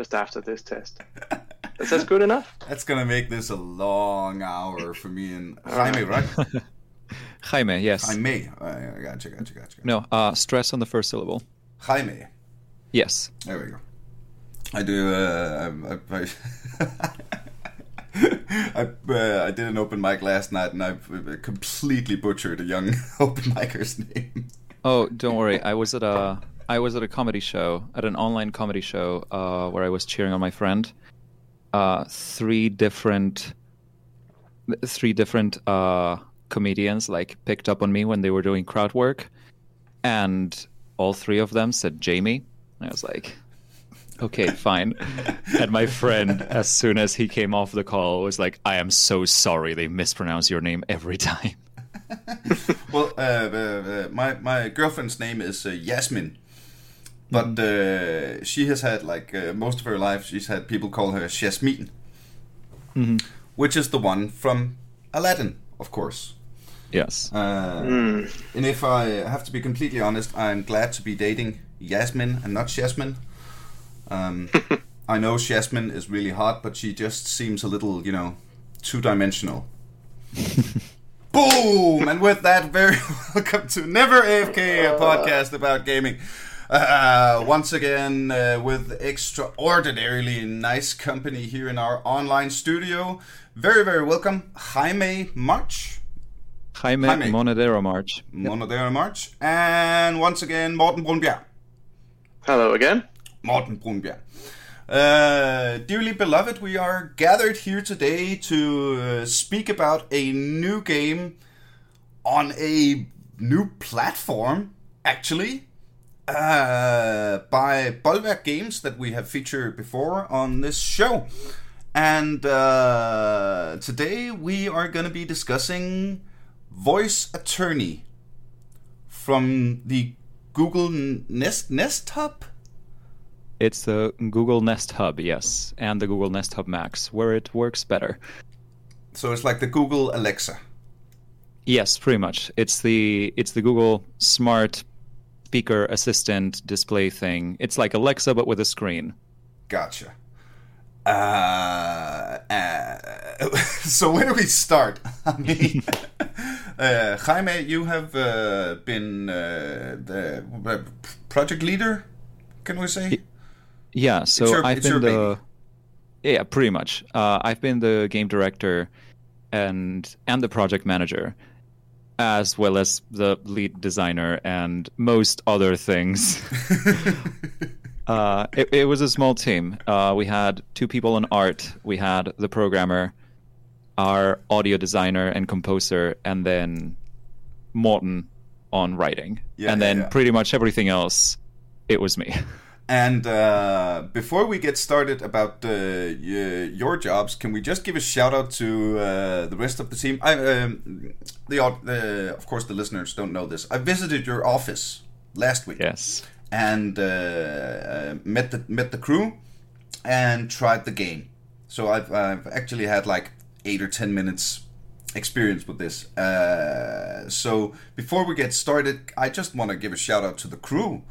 just after this test. Is that good enough? That's gonna make this a long hour for me and Jaime, right? Jaime, yes. Jaime. Uh, gotcha, gotcha, gotcha. No, uh, stress on the first syllable. Jaime. Yes. There we go. I do. Uh, I, I, I, uh, I did an open mic last night, and I completely butchered a young open micer's name. Oh, don't worry. I was at a I was at a comedy show, at an online comedy show, uh, where I was cheering on my friend. Uh, three different, three different uh, comedians like picked up on me when they were doing crowd work, and all three of them said Jamie. I was like, okay, fine. and my friend, as soon as he came off the call, was like, I am so sorry. They mispronounce your name every time. well, uh, uh, uh, my my girlfriend's name is uh, Yasmin, but uh, she has had like uh, most of her life. She's had people call her Jasmine, Mm-hmm. which is the one from Aladdin, of course. Yes. Uh, Hmm. And if I have to be completely honest, I'm glad to be dating Yasmin and not Jasmine. Um, I know Jasmine is really hot, but she just seems a little, you know, two dimensional. Boom! And with that, very welcome to Never AFK, a podcast about gaming. Uh, once again, uh, with extraordinarily nice company here in our online studio. Very, very welcome, Jaime March. Jaime, Jaime. Monedero March. Monodera March. And once again, Morten Brunbjerg. Hello again. Morten Brunbjerg. Uh, dearly beloved, we are gathered here today to uh, speak about a new game on a new platform, actually, uh, by Bolverk Games that we have featured before on this show. And uh, today we are going to be discussing Voice Attorney from the Google Nest Nest Hub. It's the Google Nest Hub, yes, and the Google Nest Hub Max, where it works better. So it's like the Google Alexa. Yes, pretty much. It's the it's the Google Smart Speaker Assistant display thing. It's like Alexa but with a screen. Gotcha. Uh, uh, so where do we start? I mean, uh, Jaime, you have uh, been uh, the uh, project leader. Can we say? Yeah, so your- I've it's been your the yeah, pretty much. Uh, I've been the game director and and the project manager, as well as the lead designer and most other things. uh, it, it was a small team. Uh, we had two people in art. We had the programmer, our audio designer and composer, and then Morten on writing. Yeah, and yeah, then yeah. pretty much everything else, it was me. And uh, before we get started about uh, your jobs, can we just give a shout out to uh, the rest of the team? I, um, the uh, of course the listeners don't know this. I visited your office last week yes. and uh, uh, met the met the crew and tried the game. So I've I've actually had like eight or ten minutes experience with this. Uh, so before we get started, I just want to give a shout out to the crew.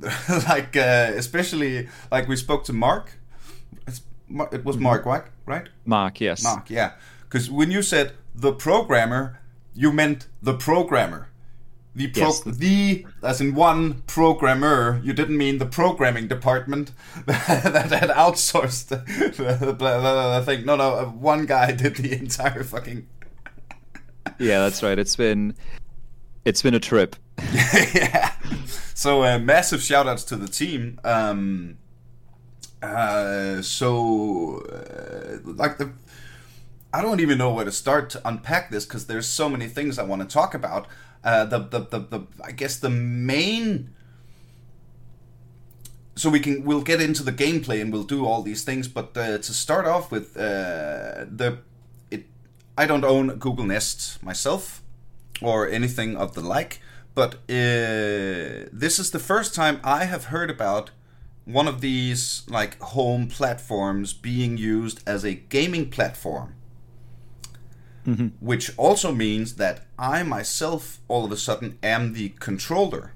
like uh, especially like we spoke to Mark. It's, it was Mark, right? Right? Mark, yes. Mark, yeah. Because when you said the programmer, you meant the programmer. The pro- Yes. the as in one programmer. You didn't mean the programming department that had outsourced the, the, the, the thing. No, no, uh, one guy did the entire fucking. Yeah, that's right. It's been it's been a trip. Yeah. So uh, massive shout outs to the team. Um, uh, so uh, like the I don't even know where to start to unpack this because there's so many things I want to talk about. Uh, the, the, the, the I guess the main so we can we'll get into the gameplay and we'll do all these things but uh, to start off with uh, the it I don't own Google Nest myself or anything of the like but uh, this is the first time I have heard about one of these like home platforms being used as a gaming platform. Which also means that I myself all of a sudden am the controller.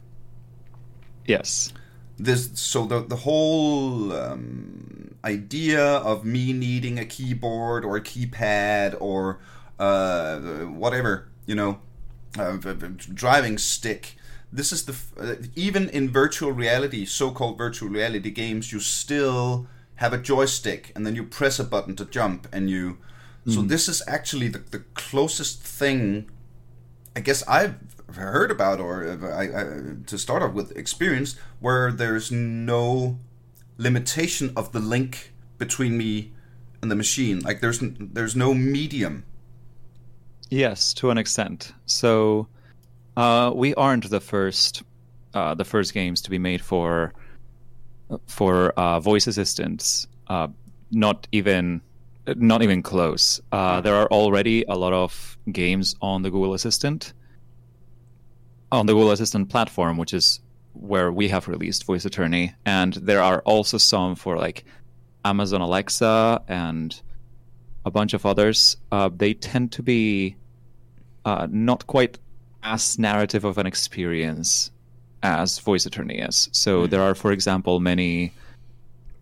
Yes. this so the the whole um, idea of me needing a keyboard or a keypad or uh, whatever you know uh, driving stick. This is the uh, even in virtual reality so-called virtual reality games you still have a joystick and then you press a button to jump and you so this is actually the, the closest thing i guess i've heard about or uh, I, I, to start off with experience where there's no limitation of the link between me and the machine. Like there's there's no medium Yes, to an extent. So uh, we aren't the first uh, the first games to be made for for uh, voice assistants. Uh, not even not even close. Uh, there are already a lot of games on the Google Assistant on the Google Assistant platform, which is where we have released Voice Attorney, and there are also some for like Amazon Alexa and a bunch of others. Uh, they tend to be uh, not quite as narrative of an experience as Voice Attorney is. So there are, for example, many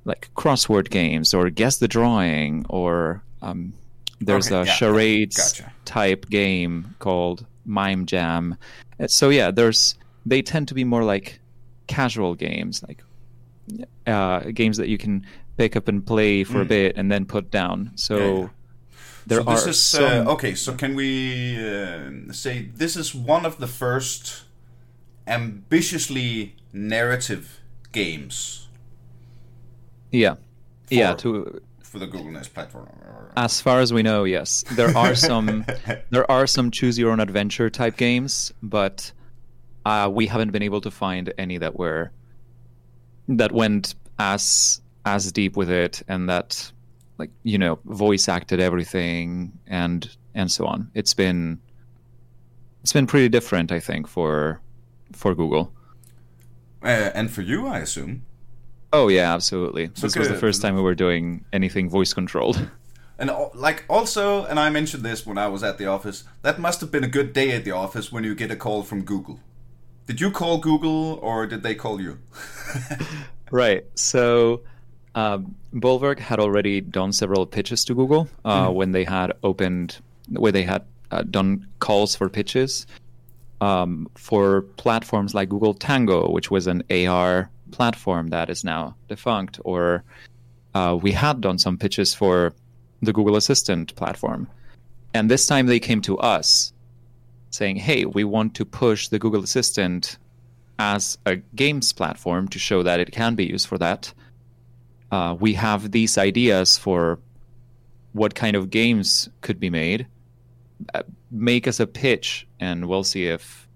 like crossword games or guess the drawing or um, there's Okay, a yeah, charades gotcha. type game called Mime Jam. Uh, So yeah, there's they tend to be more like casual games, like uh, games that you can pick up and play for a bit and then put down. So Mm. Yeah, yeah. There so this are is some, uh, okay. So can we uh, say this is one of the first ambitiously narrative games yeah, yeah. for- To for the Google Nest platform? As far as we know, yes, there are some there are some choose your own adventure type games, but uh, we haven't been able to find any that were that went as as deep with it and that like you know voice acted everything and and so on. It's been it's been pretty different, I think, for for Google. Uh, and for you, I assume. Oh yeah, absolutely. So this was the first time we were doing anything voice controlled. And like also, and I mentioned this when I was at the office. That must have been a good day at the office when you get a call from Google. Did you call Google or did they call you? Right. So, um, Bolverk had already done several pitches to Google uh, when they had opened, where they had uh, done calls for pitches um, for platforms like Google Tango, which was an AR platform that is now defunct, or uh, we had done some pitches for the Google Assistant platform. And this time they came to us saying, hey, we want to push the Google Assistant as a games platform to show that it can be used for that. Uh, we have these ideas for what kind of games could be made. Uh, make us a pitch, and we'll see if,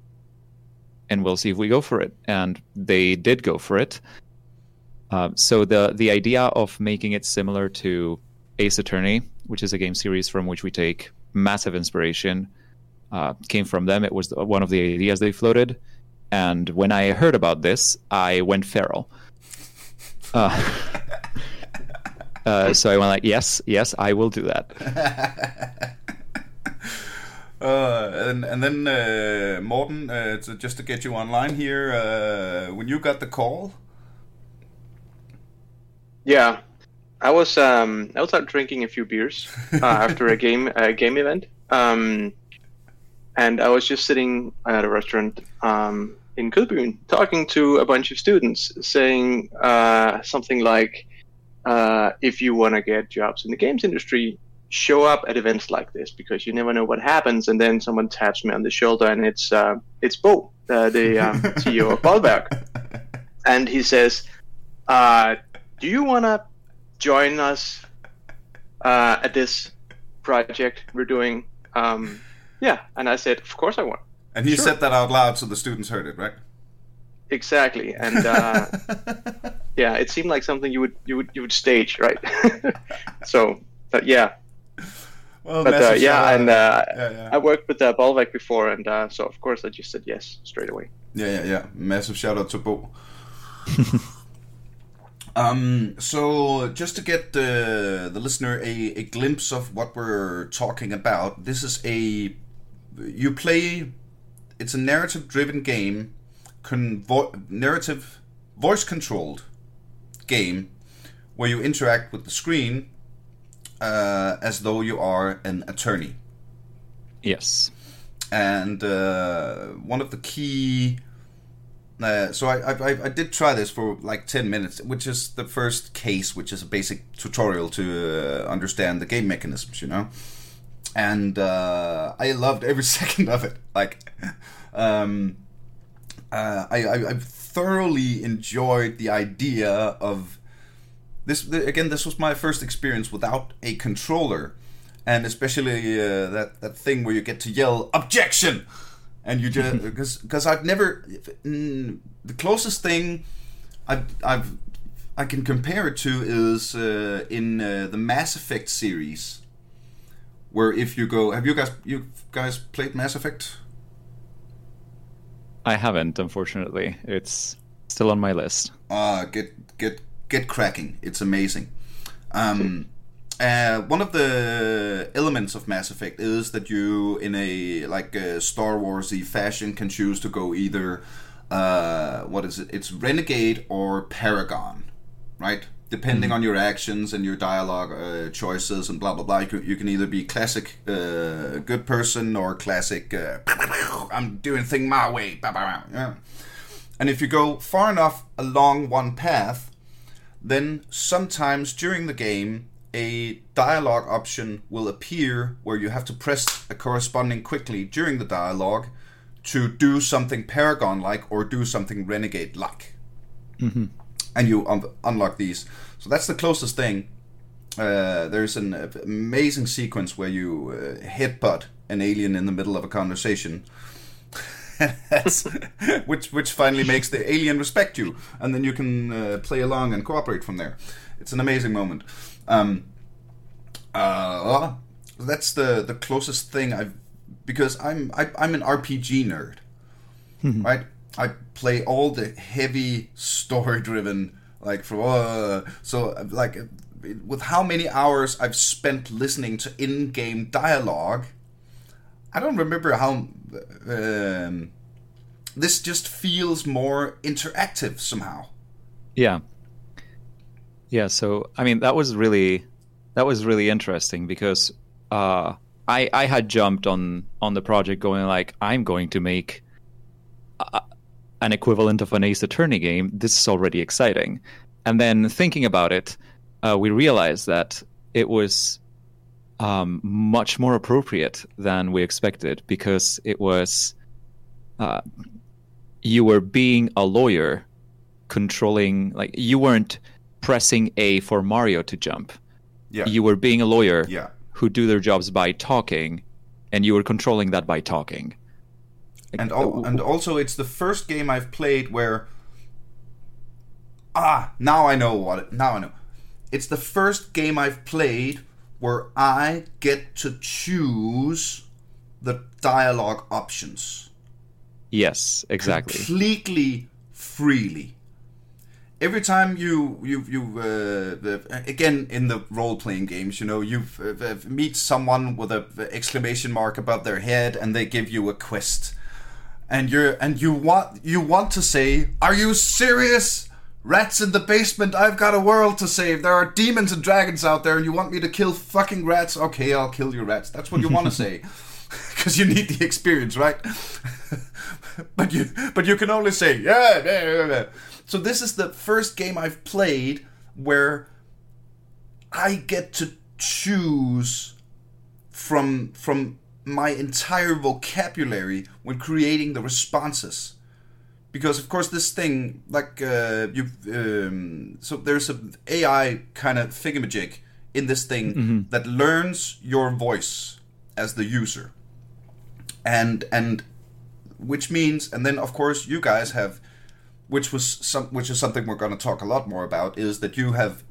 and we'll see if we go for it. And they did go for it. Uh, so the the idea of making it similar to Ace Attorney, which is a game series from which we take massive inspiration, uh, came from them. It was one of the ideas they floated. And when I heard about this, I went feral. Uh, uh, so I went like, yes, yes, I will do that. Uh, and and then uh, Morten, uh, to, just to get you online here, uh, when you got the call, Yeah, I was um, I was out drinking a few beers uh, after a game a game event, um, and I was just sitting at a restaurant um, in Kødbyen talking to a bunch of students, saying uh, something like, uh, "If you want to get jobs in the games industry." Show up at events like this because you never know what happens. And then someone taps me on the shoulder, and it's uh, it's Bo, uh, the um, CEO of Bolverk, and he says, uh, do you want to join us uh, at this project we're doing? Um, yeah, and I said, of course I want. and he Sure. said that out loud so the students heard it, right? Exactly, and uh, yeah, it seemed like something you would you would you would stage, right? so, but yeah, well, but uh, yeah, shout-out. and uh, yeah, yeah. I worked with uh, Bolverk before, and uh, so of course I just said yes straight away. Yeah, yeah, yeah. Massive shout out to Bo. um, so just to get the the listener a, a glimpse of what we're talking about, this is a you play. It's a narrative driven game, convo- narrative voice controlled game where you interact with the screen uh, as though you are an attorney. Yes. And uh, one of the key. Uh, so I, I I did try this for like ten minutes, which is the first case, which is a basic tutorial to uh, understand the game mechanisms, you know. And uh, I loved every second of it. Like, um, uh, I, I I thoroughly enjoyed the idea of this. Again, this was my first experience without a controller and especially uh, that that thing where you get to yell objection, and you just because because I've never mm, the closest thing I've I've I can compare it to is uh, in uh, the Mass Effect series, where if you go, have you guys you guys played Mass Effect? I haven't, unfortunately. It's still on my list. Ah, uh, get get get cracking! It's amazing. Um, uh, one of the elements of Mass Effect is that you, in a like a Star Warsy fashion, can choose to go either uh, what is it? It's Renegade or Paragon, right? Depending mm-hmm. on your actions and your dialogue uh, choices and blah blah blah, you can, you can either be classic uh, good person or classic uh, I'm doing thing my way. Yeah. And if you go far enough along one path, then sometimes during the game a dialogue option will appear where you have to press a corresponding quickly during the dialogue to do something Paragon like or do something Renegade like. Mm-hmm. And you un- unlock these. So that's the closest thing. Uh, there's an amazing sequence where you uh, headbutt an alien in the middle of a conversation. which which finally makes the alien respect you, and then you can uh, play along and cooperate from there. It's an amazing moment. Um, uh, that's the the closest thing I've because I'm I, am i am an RPG nerd, mm-hmm. right? I play all the heavy story driven like for uh, so like with how many hours I've spent listening to in game dialogue. I don't remember how. Um, this just feels more interactive somehow. Yeah. Yeah, so I mean that was really that was really interesting because uh, I I had jumped on on the project going like I'm going to make a, an equivalent of an Ace Attorney game. This is already exciting, and then thinking about it, uh, we realized that it was um, much more appropriate than we expected because it was uh, you were being a lawyer controlling like you weren't pressing A for Mario to jump. Yeah. You were being a lawyer yeah. who do their jobs by talking, and you were controlling that by talking. And al- and also, it's the first game I've played where ah now I know what it, now I know. It's the first game I've played where I get to choose the dialogue options. Yes, exactly. Completely freely every time you you you uh, again in the role playing games, you know, you uh, meet someone with a exclamation mark above their head, and they give you a quest, and you're and you want you want to say, "Are you serious?" Rats in the basement, I've got a world to save. There are demons and dragons out there, and you want me to kill fucking rats? Okay, I'll kill your rats. That's what you want to say. Because you need the experience, right? but you but you can only say, yeah, yeah, yeah. So this is the first game I've played where I get to choose from from my entire vocabulary when creating the responses because of course this thing like uh, you um, so there's a AI kind of thingamajig in this thing mm-hmm. that learns your voice as the user and and which means and then of course you guys have which was some, which is something we're going to talk a lot more about, is that you have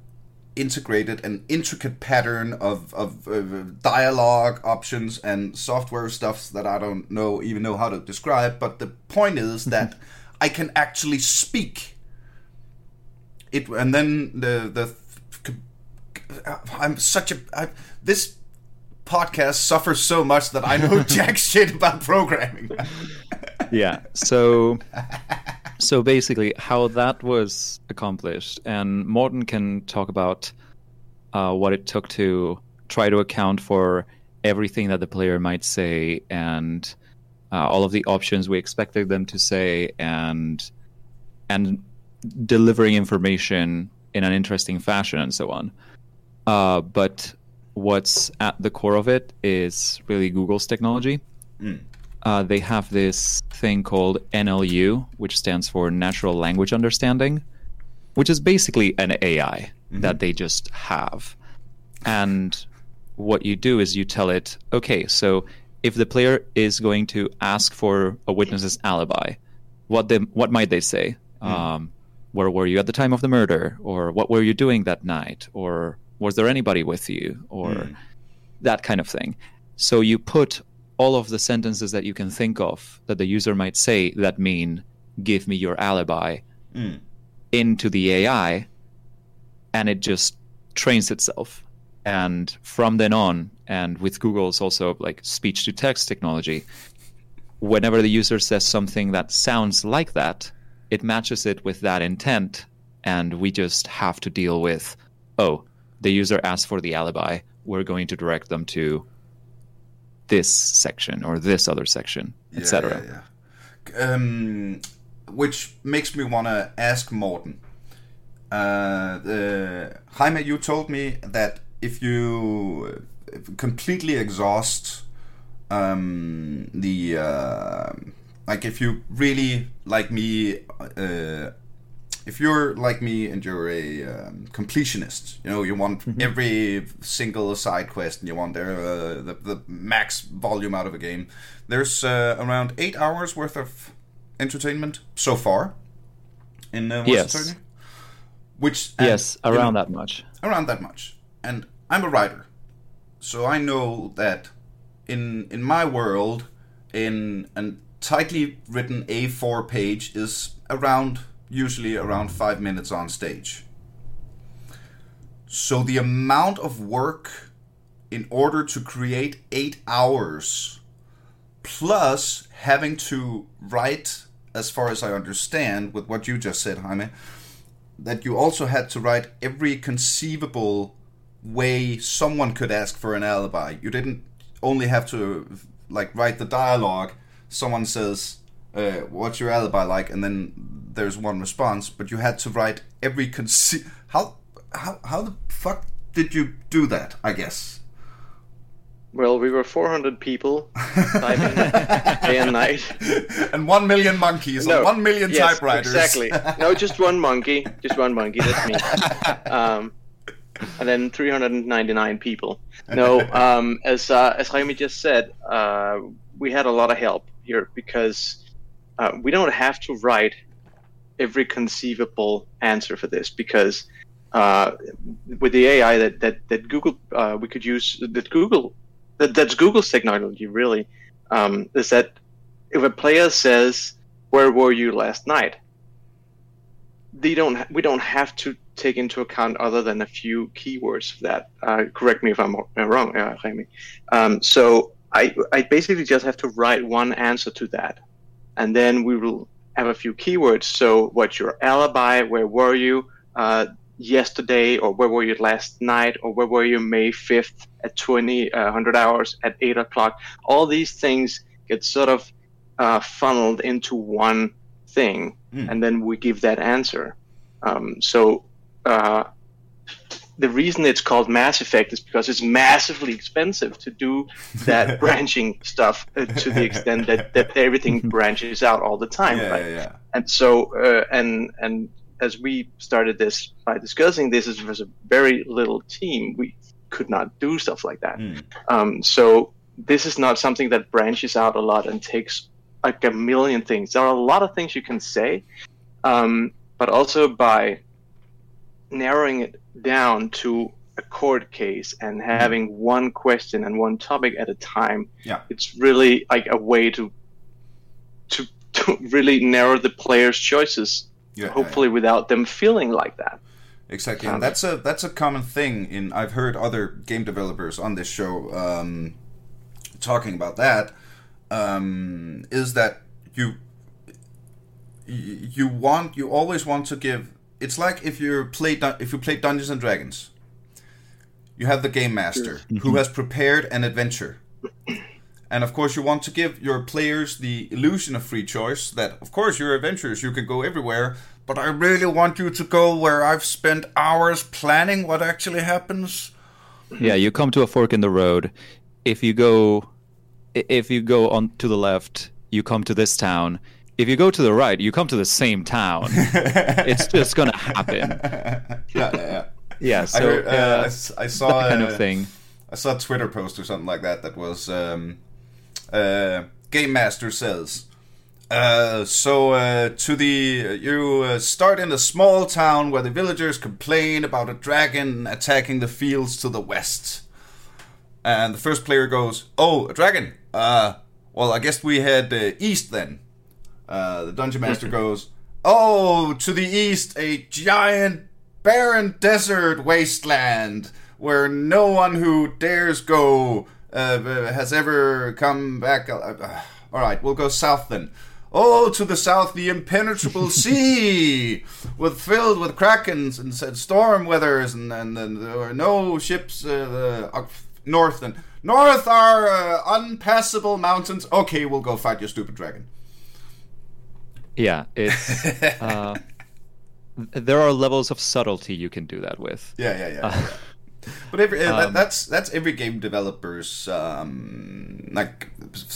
integrated an intricate pattern of, of, of dialogue options and software stuffs that I don't know even know how to describe. But the point is mm-hmm. that I can actually speak it, and then the the I'm such a I, this podcast suffers so much that I know jack shit about programming. yeah. So so basically, how that was accomplished, and Morten can talk about uh, what it took to try to account for everything that the player might say and uh, all of the options we expected them to say, and and delivering information in an interesting fashion and so on. Uh, but what's at the core of it is really Google's technology. Mm. Uh, they have this thing called NLU, which stands for Natural Language Understanding, which is basically an AI Mm-hmm. that they just have. And what you do is you tell it, okay, so if the player is going to ask for a witness's alibi, what they, what might they say? Um, where were you at the time of the murder, or what were you doing that night, or was there anybody with you, or that kind of thing. So you put all of the sentences that you can think of that the user might say that mean "give me your alibi" Mm. into the AI, and it just trains itself. And from then on, and with Google's also like speech to text technology, whenever the user says something that sounds like that, it matches it with that intent, and we just have to deal with, oh, the user asked for the alibi. We're going to direct them to this section or this other section, etc. Yeah, yeah. Um, which makes me want to ask Morten. Uh, the, Jaime, you told me that if you uh, completely exhaust um, the uh, like, if you really like me, uh, if you're like me and you're a um, completionist, you know, you want every single side quest and you want their, uh, the, the max volume out of a game. There's uh, around eight hours worth of entertainment so far in uh, Monster Yes. Journey. Which Yes, around that much. around that much. And I'm a writer, so I know that in in my world, in a tightly written A4 page is around usually around five minutes on stage. So the amount of work in order to create eight hours, plus having to write, as far as I understand, with what you just said, Jaime, that you also had to write every conceivable way someone could ask for an alibi. You didn't only have to like write the dialogue. Someone says, uh, "What's your alibi like?" and then there's one response. But you had to write every conce- how how how the fuck did you do that? I guess. Well, we were 400 people typing day and night. and one million monkeys and one million yes, typewriters. Exactly. No, just one monkey. Just one monkey. That's me. Um, and then 399 people. No, um, as uh, as Jaime just said, uh, we had a lot of help here because uh, we don't have to write every conceivable answer for this because uh, with the AI that that that Google uh, we could use that Google that that's Google's technology really um, is that if a player says where were you last night they don't we don't have to take into account other than a few keywords of that uh, correct me if i'm uh, wrong uh, Jaime. Um, so I, I basically just have to write one answer to that and then we will have a few keywords. So what's your alibi? Where were you uh, yesterday? Or where were you last night? Or where were you may 5th at 20 uh, 100 hours at 8 o'clock? All these things get sort of uh, funneled into one thing Mm. and then we give that answer. Um, so uh, the reason it's called Mass Effect is because it's massively expensive to do that branching stuff uh, to the extent that, that everything branches out all the time Yeah, right yeah, yeah. and so uh, and and as we started this by discussing this it was a very little team we could not do stuff like that Mm. um, so this is not something that branches out a lot and takes like a million things there are a lot of things you can say um, but also by narrowing it down to a court case and having one question and one topic at a time Yeah. it's really like a way to to to really narrow the player's choices Yeah, yeah, hopefully without them feeling like that Exactly, Um, and that's a that's a common thing. In I've heard other game developers on this show um, talking about that. Um, is that you you want you always want to give. It's like if you play if you play Dungeons and Dragons, you have the game master who mm-hmm. has prepared an adventure. And of course, you want to give your players the illusion of free choice. That, of course, you're adventurers, you can go everywhere, but I really want you to go where I've spent hours planning what actually happens. Yeah, you come to a fork in the road. If you go, if you go on to the left, you come to this town. If you go to the right, you come to the same town. it's just gonna happen. Yeah, yeah, yeah. Yeah. I, heard, uh, uh, I I saw that kind uh, of thing. I saw a Twitter post or something like that that was um, uh, Game Master says. Uh, so uh, to the you uh, start in a small town where the villagers complain about a dragon attacking the fields to the west, and the first player goes, "Oh, a dragon! Uh, well, I guess we head uh, east then." Uh, the dungeon master goes, "Oh, to the east, a giant, barren desert wasteland where no one who dares go uh, has ever come back." Uh, uh, all right, we'll go south then. Oh, to the south, the impenetrable sea, with filled with krakens and said storm weathers, and, and, and there are no ships. Uh, uh, north and north are uh, unpassable mountains. Okay, we'll go fight your stupid dragon. Yeah, it's uh, there are levels of subtlety you can do that with. Yeah, yeah, yeah. but every uh, that, Um, that's that's every game developer's um, like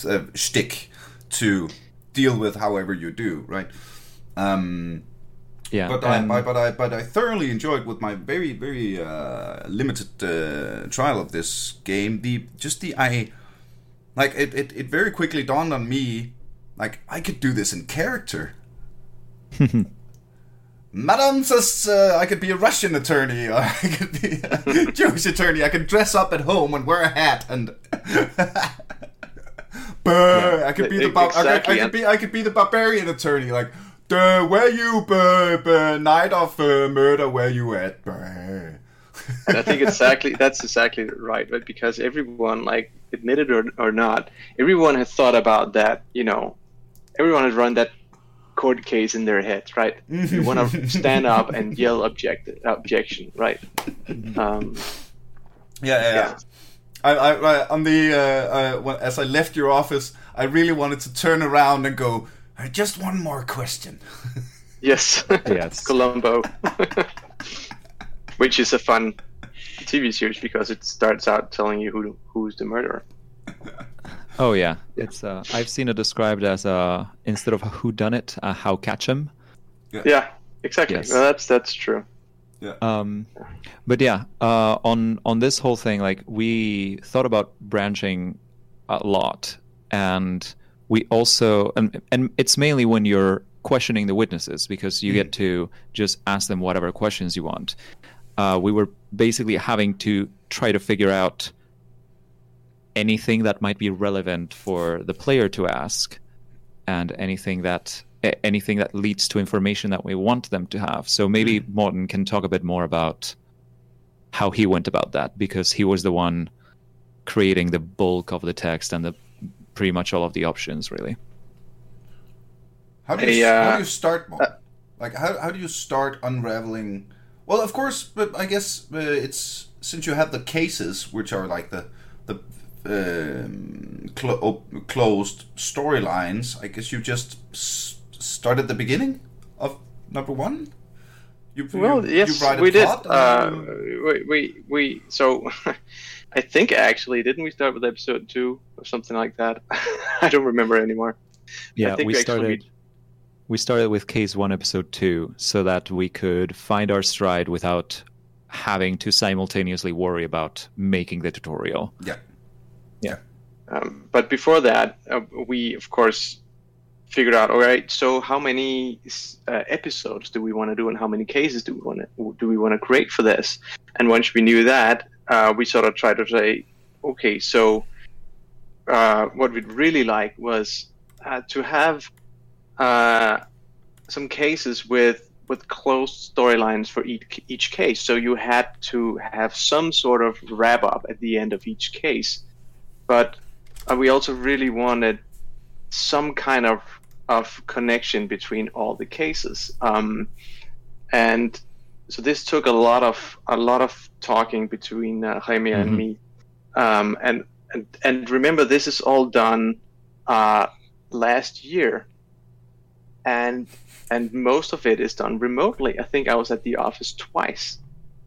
uh, shtick to deal with however you do, right? Um, Yeah, but and- I, but I but I thoroughly enjoyed with my very very uh, limited uh, trial of this game the just the I like it, it it very quickly dawned on me like I could do this in character. Madam says uh, I could be a Russian attorney, or I could be a Jewish attorney. I could dress up at home and wear a hat and. Brr, I could be the bar- I, could, I could be I could be the barbarian attorney. Like, Duh, where you, brr, brr, night of uh, murder? Where you at? I think exactly that's exactly right, right? Because everyone, like, admitted or, or not, everyone has thought about that. You know, everyone has run that court case in their head, right? you want to stand up and yell object objection, right? Um, Yeah, yeah. yeah. Yeah. I, I, I, on the uh, uh, when, as I left your office, I really wanted to turn around and go. "Uh, Just one more question. yes, Yes. Columbo, which is a fun TV series because it starts out telling you who who's the murderer. Oh yeah, it's. Uh, I've seen it described as a instead of a who done it, a how catch 'em. Yeah, exactly. Yes. No, that's that's true. Um, but yeah, uh, on on this whole thing, like we thought about branching a lot, and we also and and it's mainly when you're questioning the witnesses because you get to just ask them whatever questions you want. Uh, we were basically having to try to figure out anything that might be relevant for the player to ask, and anything that anything that leads to information that we want them to have. So maybe Morten can talk a bit more about how he went about that because he was the one creating the bulk of the text and the pretty much all of the options really. How do you, Hey, how uh, do you start? Mo? like how, how do you start unraveling? Well, of course, but I guess uh, it's since you have the cases, which are like the the um, clo- op- closed storylines. I guess you just s- start at the beginning of number one. You, Well, you, yes, you write a we did. plot and Uh, we, we we so I think actually didn't we start with episode two or something like that? I don't remember anymore. Yeah, think we we actually- started we started with case 1 episode 2 so that we could find our stride without having to simultaneously worry about making the tutorial. yeah, Um, but before that, uh, we of course figured out. All right, so how many uh, episodes do we want to do, and how many cases do we want to do we want to create for this? And once we knew that, uh, we sort of tried to say, okay, so uh, what we'd really like was uh, to have uh, some cases with with closed storylines for each each case. So you had to have some sort of wrap up at the end of each case but uh, we also really wanted some kind of of connection between all the cases. Um, and so this took a lot of a lot of talking between uh, Jaime and Mhm. me. Um, and, and and remember, this is all done uh, last year, and and most of it is done remotely. I think I was at the office twice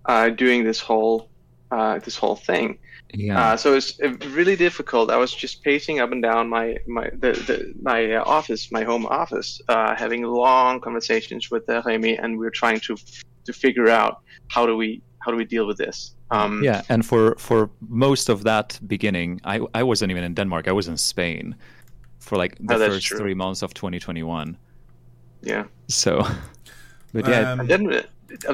uh, doing this whole uh, this whole thing. Yeah. Uh, so it's uh, really difficult. I was just pacing up and down my my the, the my uh, office, my home office, uh, having long conversations with uh, Remy, and we were trying to to figure out how do we how do we deal with this. Um, yeah, and for for most of that beginning, I I wasn't even in Denmark. I was in Spain for like the Oh, first true. three months of 2021. yeah. So, but yeah, Um, then we-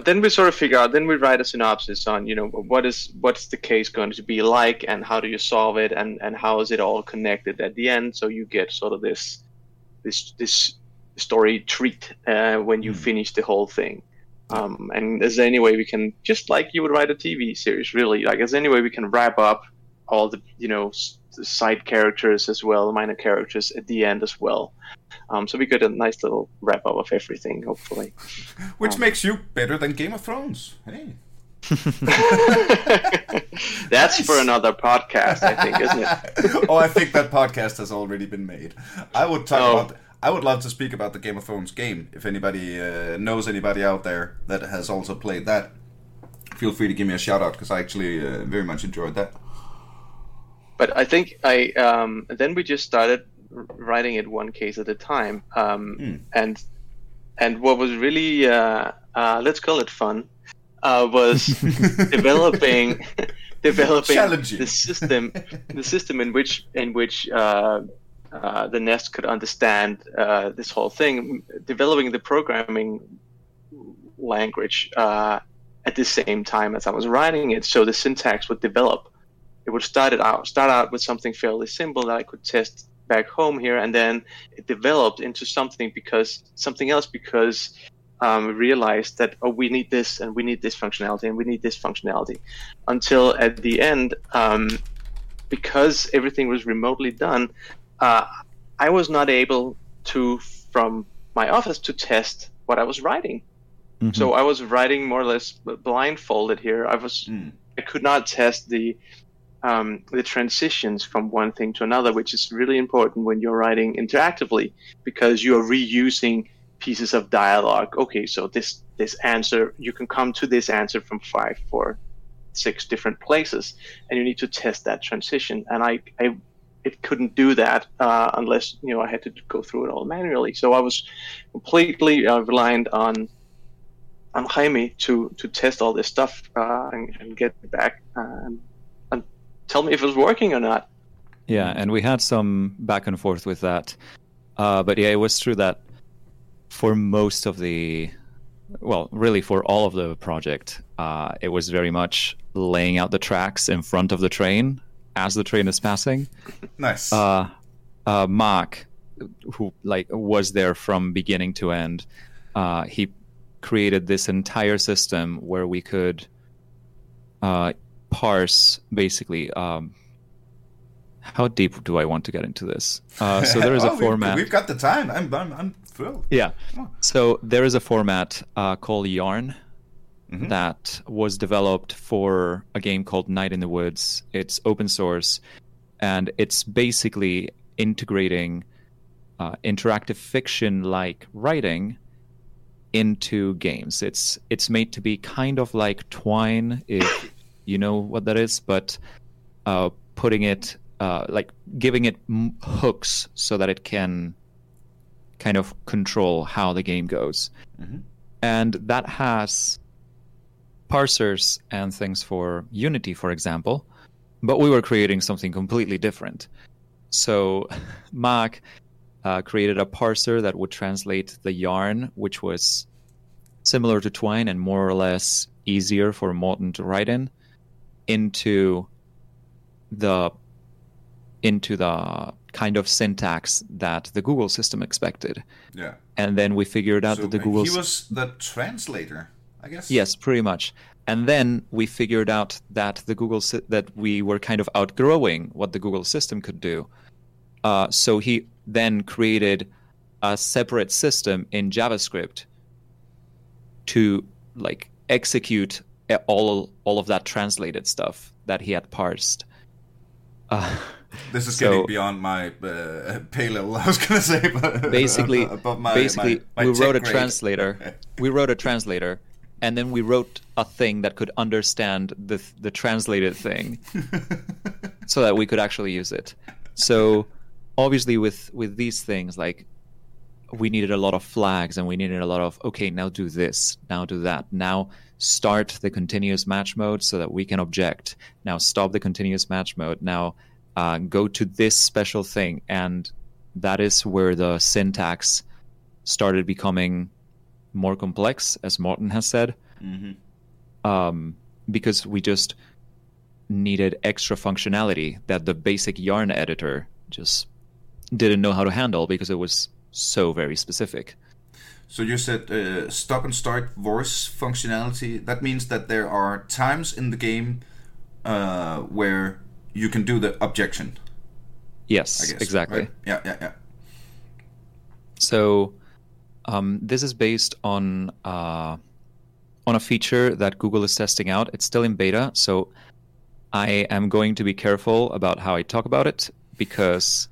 then we sort of figure out. Then we write a synopsis on you know what is what's the case going to be like, and how do you solve it, and and how is it all connected at the end. So you get sort of this this this story treat uh, when you Hmm. finish the whole thing. Um, and is there any way we can just like you would write a TV series, really? Like, is there any way we can wrap up all the you know s- the side characters as well, minor characters at the end as well? Um, so we got a nice little wrap up of everything, hopefully. Which Um, makes you better than Game of Thrones. Hey. That's Nice. for another podcast, I think, isn't it? oh, I think that podcast has already been made. I would talk Oh. about. I would love to speak about the Game of Thrones game. If anybody uh, knows anybody out there that has also played that, feel free to give me a shout out because I actually uh, very much enjoyed that. But I think I um, then we just started writing it one case at a time, um, Hmm. and and what was really uh, uh, let's call it fun uh, was developing developing the system the system in which in which uh, uh, the Nest could understand uh, this whole thing, developing the programming language uh, at the same time as I was writing it, so the syntax would develop. It would start it out start out with something fairly simple that I could test back home here, and then it developed into something because something else because um, we realized that oh we need this and we need this functionality and we need this functionality until at the end um, because everything was remotely done uh, I was not able to from my office to test what I was writing Mhm. so I was writing more or less blindfolded here I was Hmm. I could not test the um, the transitions from one thing to another, which is really important when you're writing interactively because you are reusing pieces of dialogue. Okay, so this this answer you can come to this answer from five, four, six different places, and you need to test that transition. And I, I it couldn't do that uh, unless you know I had to go through it all manually. So I was completely uh, reliant on on Jaime to to test all this stuff uh, and, and get back uh, and, tell me if it was working or not. Yeah, and we had some back and forth with that. Uh, but yeah, it was true that for most of the, well, really for all of the project, uh, it was very much laying out the tracks in front of the train as the train is passing. Nice. Uh, uh, Mark, who like was there from beginning to end, uh, he created this entire system where we could uh, parse basically. Um, how deep do I want to get into this? Uh, so there is Oh, a format. We've, got the time. I'm, I'm, I'm thrilled. Yeah. So there is a format uh, called Yarn Mhm. that was developed for a game called Night in the Woods. It's open source, and it's basically integrating uh, interactive fiction-like writing into games. It's it's made to be kind of like Twine, if you know what that is, but uh, putting it uh, like giving it m- hooks so that it can kind of control how the game goes. Mhm. And that has parsers and things for Unity, for example, but we were creating something completely different. So Mark uh, created a parser that would translate the yarn, which was similar to Twine and more or less easier for Morten to write in, into the into the kind of syntax that the Google system expected. Yeah. And then we figured out So that the Google he was the translator, I guess. Yes, pretty much. And then we figured out that the Google that we were kind of outgrowing what the Google system could do. Uh, so he then created a separate system in JavaScript to like execute all all of that translated stuff that he had parsed. Uh, this is so- getting beyond my uh, pay level. I was gonna say, but basically, above my, basically, my, my we wrote a grade. translator. we wrote a translator, and then we wrote a thing that could understand the the translated thing, so that we could actually use it. So, obviously, with with these things, like we needed a lot of flags, and we needed a lot of okay, now do this, now do that, now start the continuous match mode so that we can object. Now stop the continuous match mode. Now uh, go to this special thing, and that is where the syntax started becoming more complex, as Morten has said, Mhm. um, because we just needed extra functionality that the basic Yarn editor just didn't know how to handle because it was so very specific. So you said uh, stop and start voice functionality. That means that there are times in the game uh, where you can do the objection. Yes, I guess exactly. right? Yeah, yeah, yeah. So um, this is based on uh, on a feature that Google is testing out. It's still in beta, so I am going to be careful about how I talk about it because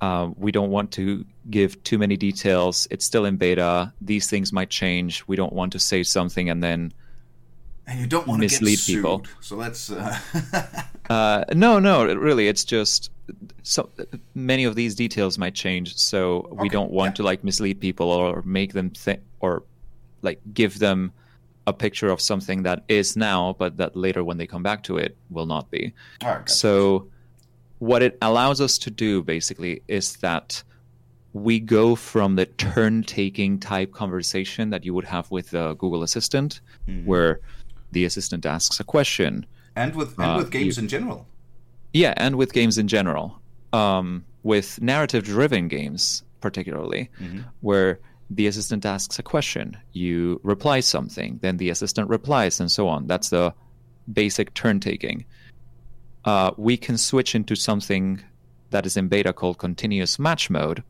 uh, we don't want to give too many details. It's still in beta. These things might change. We don't want to say something and then And you don't want to Mislead people. So let's. Uh, Uh, no, no, really, it's just so many of these details might change. So we Okay, don't want yeah. to like mislead people or make them think or like give them a picture of something that is now, but that later when they come back to it will not be. right. So, what it allows us to do basically is that we go from the turn taking type conversation that you would have with the Google Assistant, Mm-hmm. where the assistant asks a question. and with and uh, with games you- in general. Yeah, and with games in general. Um, with narrative driven games, particularly, where the assistant asks a question, you reply something, then the assistant replies, and so on. That's the basic turn taking. Uh, we can switch into something that is in beta called continuous match mode,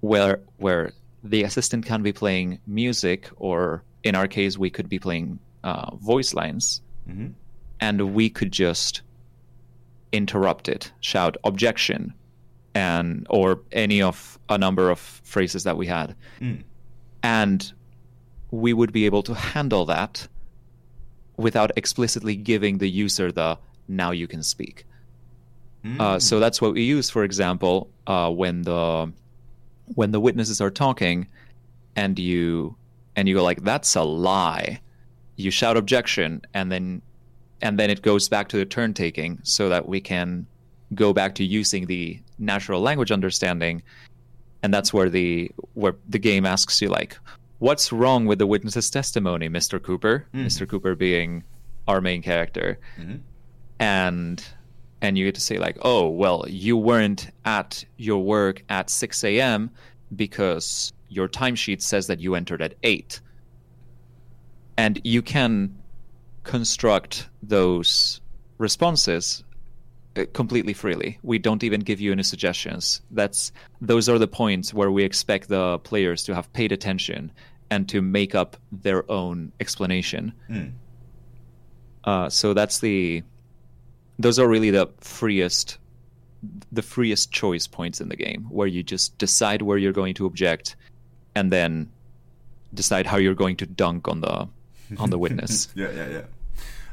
where where the assistant can be playing music, or in our case, we could be playing uh, voice lines, Mhm. and we could just interrupt it, shout objection, and or any of a number of phrases that we had, Mm. and we would be able to handle that without explicitly giving the user the now you can speak. Uh, so that's what we use, for example, uh, when the when the witnesses are talking, and you and you go like, "That's a lie," you shout objection, and then and then it goes back to the turn taking, so that we can go back to using the natural language understanding, and that's where the where the game asks you like, "What's wrong with the witness's testimony, Mister Cooper?" Mister Cooper being our main character, and and you get to say like, oh well, you weren't at your work at 6 a.m. because your timesheet says that you entered at eight, and you can construct those responses uh, completely freely. We don't even give you any suggestions. That's those are the points where we expect the players to have paid attention and to make up their own explanation. Uh, so that's the those are really the freest the freest choice points in the game where you just decide where you're going to object and then decide how you're going to dunk on the on the witness. Yeah, yeah, yeah.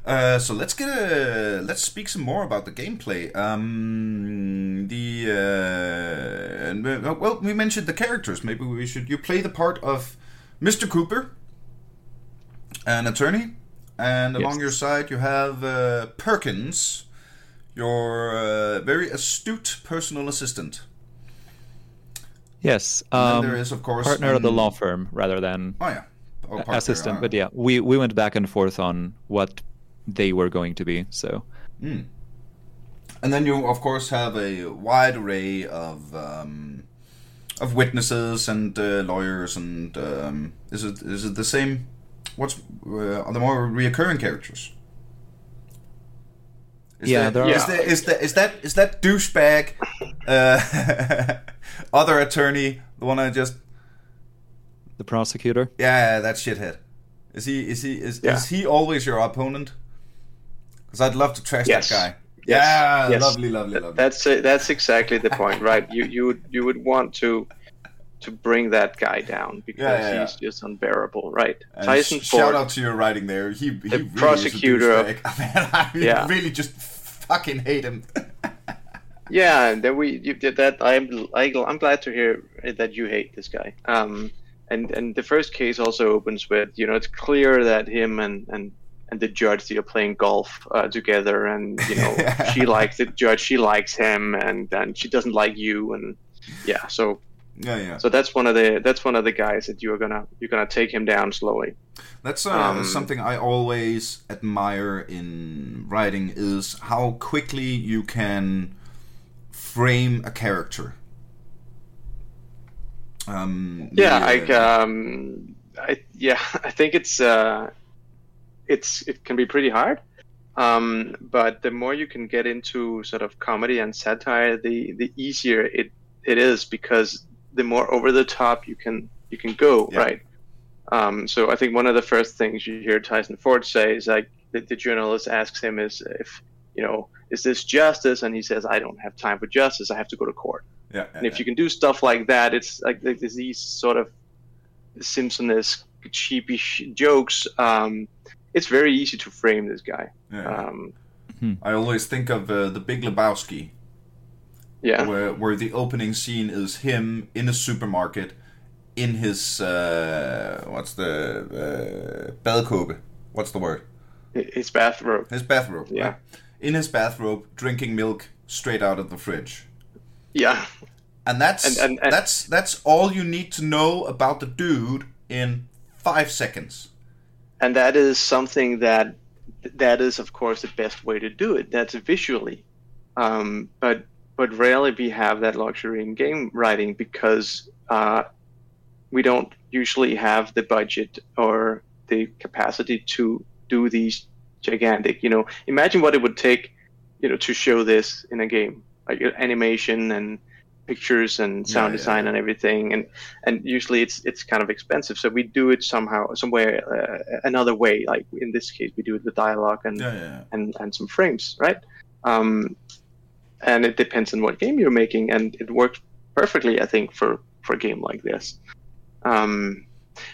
Uh, so let's get a let's speak some more about the gameplay. Um, the uh, and, well, we mentioned the characters. Maybe we should. You play the part of Mr. Cooper, an attorney, and along Yes. your side you have uh, Perkins, your uh, very astute personal assistant. yes, And um, then there is, of course, partner of the um, law firm rather than Oh yeah, oh, partner, assistant. uh, But yeah, we we went back and forth on what they were going to be. So And then you, of course, have a wide array of um, of witnesses and uh, lawyers. And um, is it is it the same? What's uh, are there more reoccurring characters? Is Yeah, there, there is are- there is that is that is that douchebag Uh, other attorney, the one I just The prosecutor. yeah, that shithead. Is he is he is, Yeah. is he always your opponent? Because I'd love to trash Yes. that guy. Yes. Yeah, Yes. lovely, lovely, lovely. That's it. That's exactly the point, right? You you would you would want to to bring that guy down because Yeah, yeah, he's just unbearable, right? And Tyson sh- Ford. Shout out to your writing there. He, he really prosecutor Is of- a douchebag. Man, I Yeah. really just fucking hate him. Yeah, and then we you did that. I'm I, I'm glad to hear that you hate this guy. Um, and and the first case also opens with you know it's clear that him and and and the judge they are playing golf uh, together, and you know she likes the judge, she likes him, and and she doesn't like you, and yeah, so yeah, yeah. so that's one of the that's one of the guys that you're gonna you're gonna take him down slowly. That's uh, Um, something I always admire in writing is how quickly you can frame a character. Um, Yeah, the, I uh, um, I yeah, I think it's uh, it's it can be pretty hard. Um, but the more you can get into sort of comedy and satire, the the easier it it is because the more over the top you can you can go, Yeah. right? Um, so I think one of the first things you hear Tyson Ford say is like the, the journalist asks him is if you know is this justice, and he says I don't have time for justice, I have to go to court. yeah, And if you can do stuff like that, it's like like there's these sort of Simpson-esque cheapish jokes. Um, it's very easy to frame this guy. yeah. Um, I always think of uh, the Big Lebowski, yeah, where where the opening scene is him in a supermarket in his uh, what's the uh, badekåbe? What's the word? his bathrobe. His bathrobe. Yeah. right? In his bathrobe, drinking milk straight out of the fridge. Yeah, And that's And- and- and- that's that's all you need to know about the dude in five seconds. and that is something that that is, of course, the best way to do it. That's visually, um, but but rarely we have that luxury in game writing because uh, we don't usually have the budget or the capacity to do these gigantic. You know, imagine what it would take, you know, to show this in a game, like uh, animation and pictures and sound yeah, design yeah. and everything, and and usually it's it's kind of expensive. So we do it somehow, somewhere uh, another way. Like in this case, we do it with dialogue and Yeah, yeah. and and some frames, right? Um, and it depends on what game you're making, and it works perfectly, I think, for for a game like this. Um,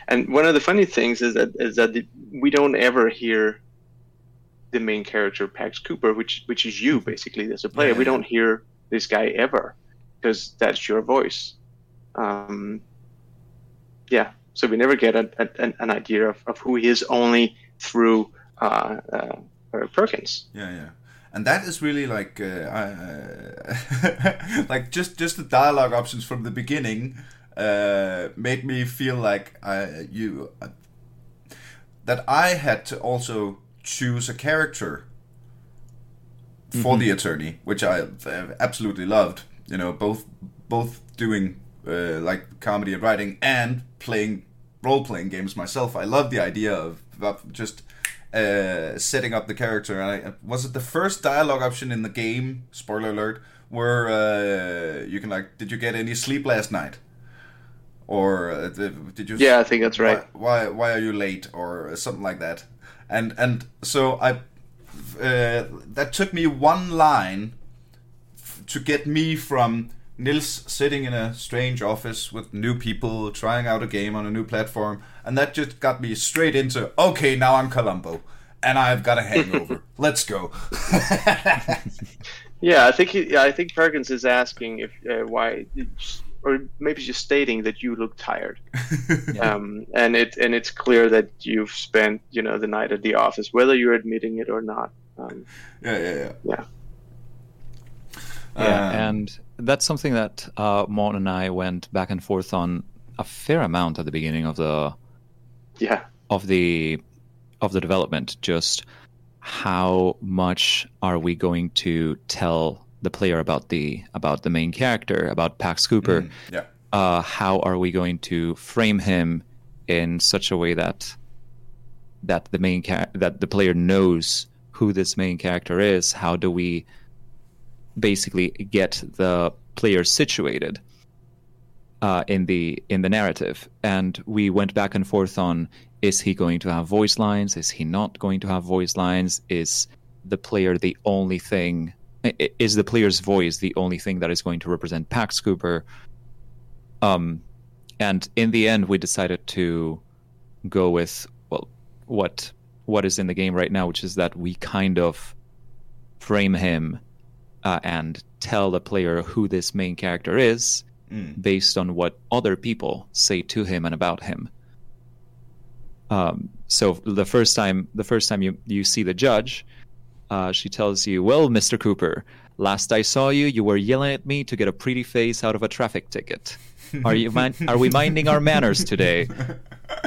and one of the funny things is that is that the, we don't ever hear the main character Pax Cooper, which which is you basically as a player. Yeah, we don't hear this guy ever because that's your voice. Um, yeah, so we never get a, a, an, an idea of, of who he is only through uh, uh, Perkins. Yeah, yeah. And that is really like, uh, uh, like just just the dialogue options from the beginning uh, made me feel like I you uh, that I had to also choose a character for the attorney, which I uh, absolutely loved. You know, both both doing uh, like comedy and writing and playing role playing games myself. I love the idea of, of just uh, setting up the character. And I, was it the first dialogue option in the game? Spoiler alert. Where uh, you can like, did you get any sleep last night? Or uh, did you? Yeah, I think that's right. Why, why why are you late or something like that? And and so I uh, that took me one line f- to get me from Nils sitting in a strange office with new people trying out a game on a new platform, and that just got me straight into okay, now I'm Columbo, and I've got a hangover. Let's go. Yeah, I think he, I think Perkins is asking if uh, why, or maybe just stating that you look tired. um, and it and it's clear that you've spent you know the night at the office, whether you're admitting it or not. Um, yeah, yeah, yeah. yeah. Yeah, Um, and that's something that uh, Morten and I went back and forth on a fair amount at the beginning of the Yeah. of the of the development. Just how much are we going to tell the player about the about the main character, about Pax Cooper? Mm, yeah. uh, how are we going to frame him in such a way that that the main char- that the player knows who this main character is? How do we basically get the player situated uh, in the in the narrative, and we went back and forth on is he going to have voice lines? Is he not going to have voice lines? Is the player the only thing? Is the player's voice the only thing that is going to represent Pax Cooper? Um, and in the end, we decided to go with well, what what is in the game right now, which is that we kind of frame him uh, and tell the player who this main character is Mm. based on what other people say to him and about him. Um, so the first time, the first time you you see the judge, uh, she tells you, "Well, Mister Cooper, last I saw you, you were yelling at me to get a pretty face out of a traffic ticket. Are you min- are we minding our manners today?"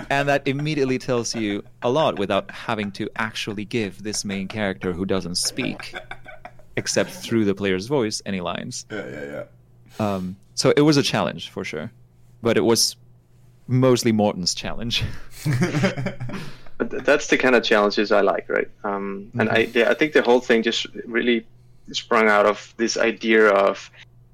And that immediately tells you a lot without having to actually give this main character who doesn't speak, except through the player's voice, any lines. Yeah, yeah, yeah. Um, so it was a challenge for sure, but it was mostly Morten's challenge. But that's the kind of challenges I like, right? Um, And I, I think the whole thing just really sprung out of this idea of,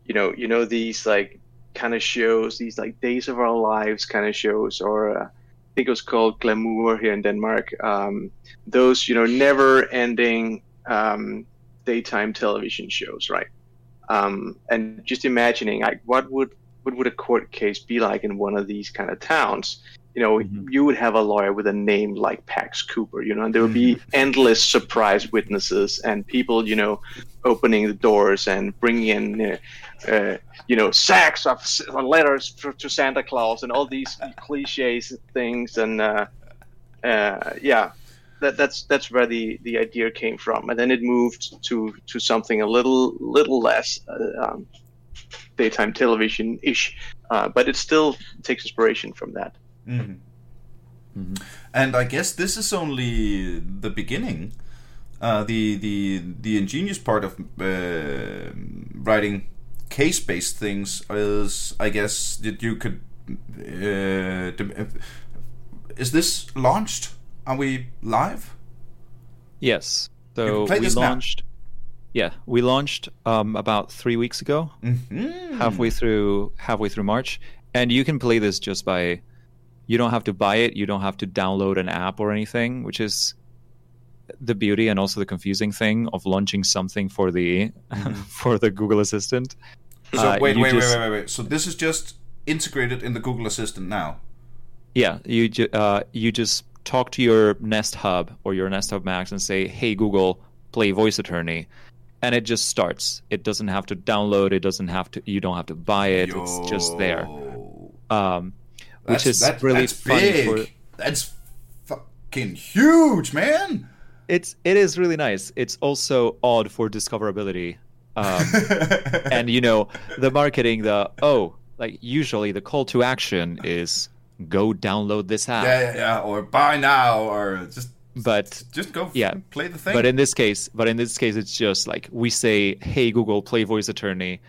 you know, you know these like kind of shows, these like Days of Our Lives kind of shows, or uh, I think it was called Glamour here in Denmark. Um, those, you know, never-ending um, daytime television shows, right? Um, and just imagining, like, what would what would a court case be like in one of these kind of towns? You know, Mhm. you would have a lawyer with a name like Pax Cooper, you know, and there would be endless surprise witnesses and people, you know, opening the doors and bringing in, uh, uh, you know, sacks of letters to, to Santa Claus and all these cliches and things. And uh, uh, yeah, that, that's that's where the, the idea came from. And then it moved to, to something a little little less uh, um, daytime television ish, uh, but it still takes inspiration from that. Mhm. Mhm. And I guess this is only the beginning. Uh, the the the ingenious part of uh, writing case-based things is, I guess, that you could. Uh, is this launched? Are we live? Yes. So we this now. launched. Yeah, we launched um, about three weeks ago, Mm-hmm. halfway through halfway through March, and you can play this just by. You don't have to buy it. You don't have to download an app or anything, which is the beauty and also the confusing thing of launching something for the for the Google Assistant. So Uh, wait, wait, just- wait, wait, wait. So this is just integrated in the Google Assistant now. Yeah, you ju- uh, you just talk to your Nest Hub or your Nest Hub Max and say, "Hey Google, play Voice Attorney," and it just starts. It doesn't have to download. It doesn't have to. You don't have to buy it. It's just there. Um, which That's, is that- really that's funny. big. For, That's fucking huge, man. it's it is really nice. It's also odd for discoverability. Um, and you know the marketing, the oh, like usually the call to action is go download this app. yeah, yeah, yeah. Or buy now, or just But just go. Yeah. play the thing. But in this case, but in this case, it's just like we say, "Hey Google, play Voice Attorney,"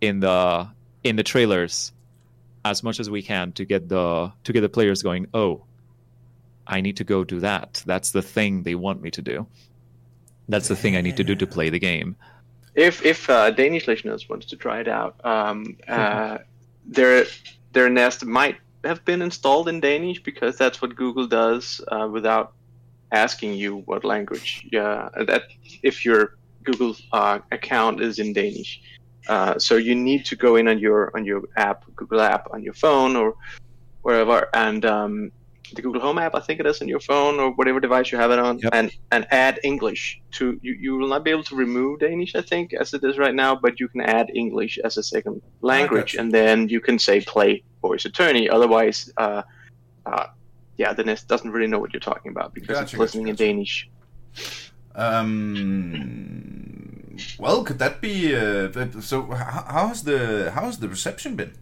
in the in the trailers, as much as we can to get the to get the players going. Oh, I need to go do that. That's the thing they want me to do. That's the thing I need to do to play the game. If if uh, Danish listeners wanted to try it out, um, uh, their their Nest might have been installed in Danish because that's what Google does uh, without asking you what language. Yeah, that if your Google uh, account is in Danish, uh, so you need to go in on your on your app, Google app on your phone or wherever, and um, the Google Home app, I think it is on your phone or whatever device you have it on, Yep. and and add English to you. You will not be able to remove Danish, I think, as it is right now, but you can add English as a second language, and then you can say play voice attorney. Otherwise, uh, uh, yeah, the Nest doesn't really know what you're talking about because Gotcha, it's listening gotcha, in Danish. um, well, could that be? Uh, so how, how has the how has the reception been?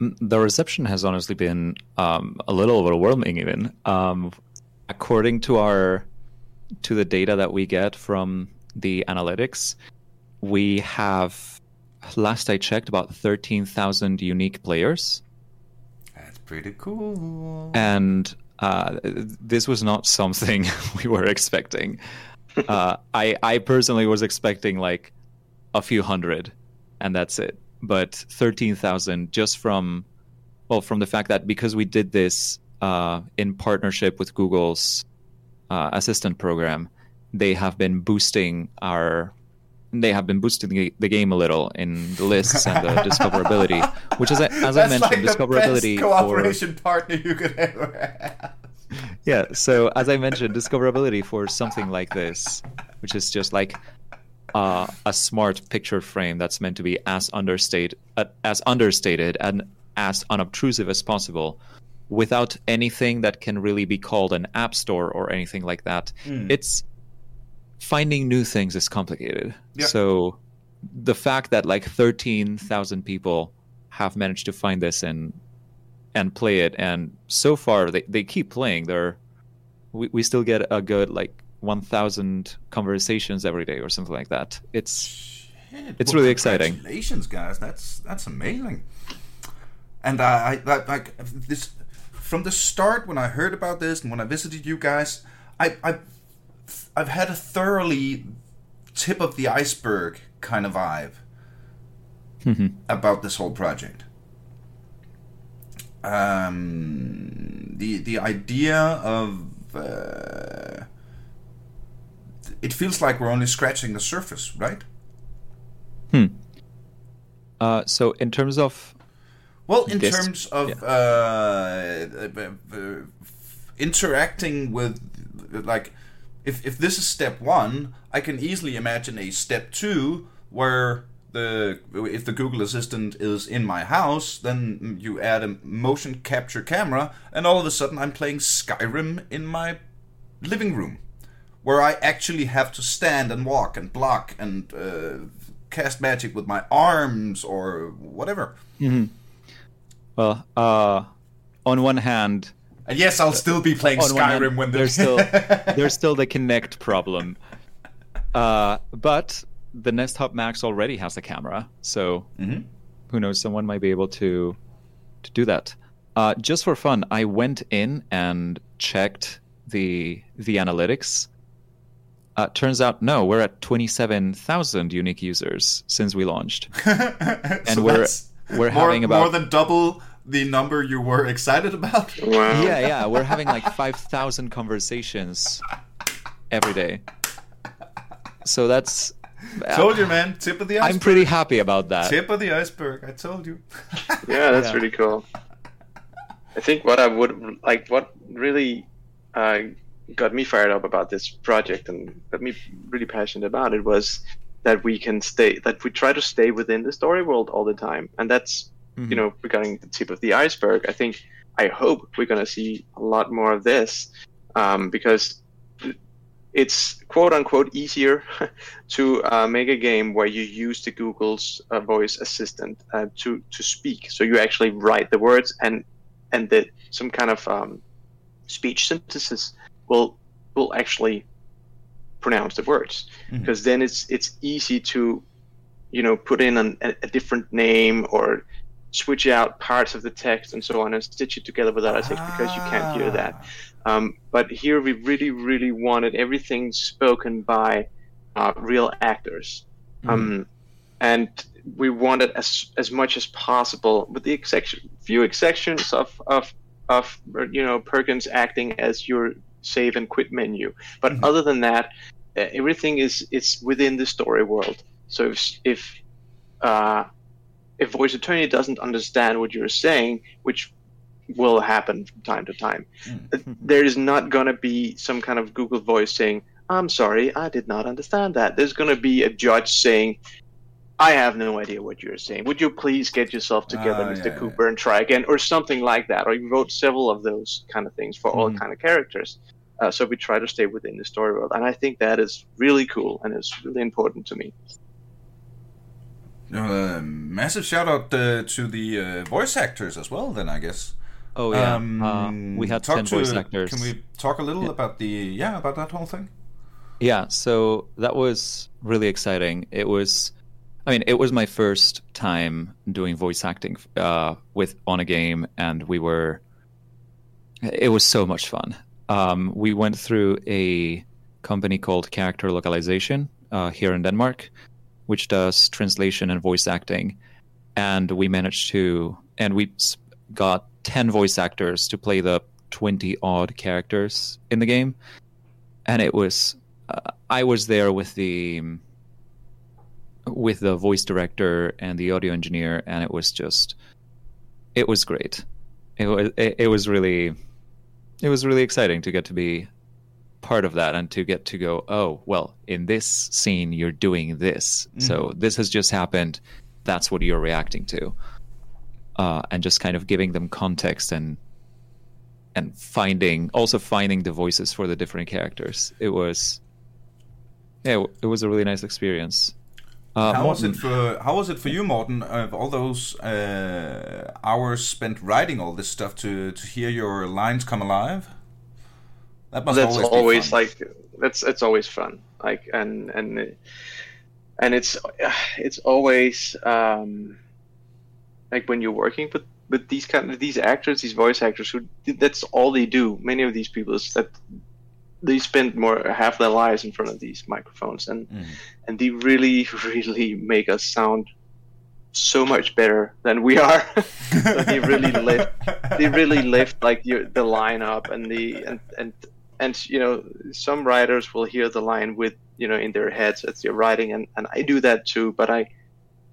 The reception has honestly been um, a little overwhelming, even um, according to our to the data that we get from the analytics. We have, last I checked, about thirteen thousand unique players. That's pretty cool. and uh, this was not something we were expecting. Uh, I I personally was expecting like a few hundred, and that's it. But thirteen thousand just from, well, from the fact that because we did this uh, in partnership with Google's uh, assistant program, they have been boosting our they have been boosting the, the game a little in the lists and the discoverability, which is as I mentioned, like discoverability cooperation for, partner you could ever have. Yeah, so as I mentioned, discoverability for something like this, which is just like uh, a smart picture frame that's meant to be as understated, uh, as understated and as unobtrusive as possible, without anything that can really be called an app store or anything like that. Mm. It's finding new things is complicated. Yep. So the fact that like 13,000 people have managed to find this and and play it and so far they, they keep playing they're we, we still get a good like 1000 conversations every day or something like that it's Shit. it's well, really exciting congratulations guys that's that's amazing and I, I like this from the start when i heard about this and when i visited you guys i i I've had a thoroughly tip of the iceberg kind of vibe mm-hmm. about this whole project. Um, the the idea of uh, it feels like we're only scratching the surface, right? Hmm. Uh, so in terms of well, in this, terms of yeah. uh, interacting with like if if this is step one, I can easily imagine a step two where the if the Google Assistant is in my house, then you add a motion capture camera, and all of a sudden I'm playing Skyrim in my living room, where I actually have to stand and walk and block and uh, cast magic with my arms or whatever. Mm-hmm. Well, uh, on one hand, and yes, I'll still be playing Skyrim hand, when there's still there's still the Kinect problem. Uh, but the Nest Hub Max already has a camera, so mm-hmm. who knows? Someone might be able to to do that. Uh, just for fun, I went in and checked the the analytics. Uh, turns out, no, we're at twenty seven thousand unique users since we launched, and so we're we're more, having about more than double the number you were excited about? Wow. Yeah, yeah. We're having like 5,000 conversations every day. So that's. Told you, man. Tip of the iceberg. I'm pretty happy about that. Tip of the iceberg. I told you. yeah, that's yeah. really cool. I think what I would like, what really uh, got me fired up about this project and got me really passionate about it was that we can stay, that we try to stay within the story world all the time. And that's mm-hmm. you know, regarding the tip of the iceberg, I think, I hope we're going to see a lot more of this um, because it's quote unquote easier to uh, make a game where you use the Google's uh, voice assistant uh, to to speak. So you actually write the words and and that some kind of um, speech synthesis will will actually pronounce the words because mm-hmm. then it's it's easy to you know put in an, a different name or switch out parts of the text and so on and stitch it together without a text because you can't hear that. Ah. Um, but here we really, really wanted everything spoken by uh, real actors. Mm. Um, and we wanted as as much as possible, with the exception, few exceptions of, of of you know Perkins acting as your save and quit menu. But mm-hmm. other than that, uh, everything is is within the story world. So if if uh, if voice attorney doesn't understand what you're saying, which will happen from time to time, mm. there is not going to be some kind of Google voice saying, I'm sorry, I did not understand that. There's going to be a judge saying, I have no idea what you're saying. Would you please get yourself together, uh, Mr. Yeah, Cooper, yeah. and try again, or something like that? Or you wrote several of those kind of things for mm. all kind of characters. Uh, so we try to stay within the story world, and I think that is really cool and is really important to me. Uh, massive shout out uh, to the uh, voice actors as well. Then I guess. Oh yeah, um, uh, we had ten to, voice actors. Can we talk a little yeah. about the yeah about that whole thing? Yeah, so that was really exciting. It was, I mean, it was my first time doing voice acting uh, with on a game, and we were. It was so much fun. Um, we went through a company called Character Localization uh, here in Denmark, which does translation and voice acting, and we managed to and we got ten voice actors to play the twenty odd characters in the game, and it was uh, I was there with the with the voice director and the audio engineer, and it was just it was great. It was it, it was really it was really exciting to get to be part of that and to get to go oh well in this scene you're doing this. So this has just happened. That's what you're reacting to. Uh, and just kind of giving them context and and finding also finding the voices for the different characters. It was yeah it was a really nice experience uh, How was it for How was it for you, Morten? Of all those uh, hours spent writing all this stuff to to hear your lines come alive? That must that's always, always, be fun. like that's it's always fun like and and and it's it's always um like when you're working with with these kind of these actors these voice actors who that's all they do many of these people is that they spend more half their lives in front of these microphones and Mhm. and they really really make us sound so much better than we are So they really lift they really lift like your, the line up and the and and and you know some writers will hear the line with you know in their heads as they're writing and and I do that too but I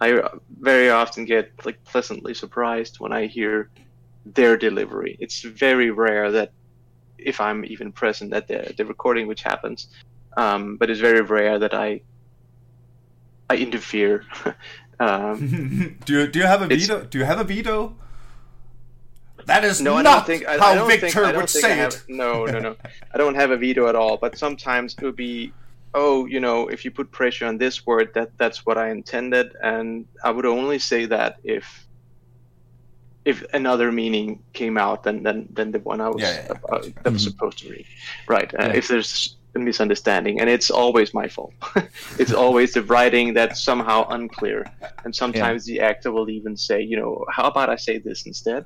I very often get like pleasantly surprised when I hear their delivery it's very rare that if I'm even present at the the recording which happens um, but it's very rare that I I interfere um, do you do you have a veto? Do you have a veto? That is No, I not don't think I, how I don't Victor think, would say have, it. No, no, no. I don't have a veto at all. But sometimes it would be, oh, you know, if you put pressure on this word, that that's what I intended, and I would only say that if if another meaning came out than than, than the one I was Yeah, yeah, yeah. uh, that was Mhm. supposed to read. Right. Uh, If there's a misunderstanding, and it's always my fault. it's always the writing that's somehow unclear, and sometimes the actor will even say, you know, how about I say this instead?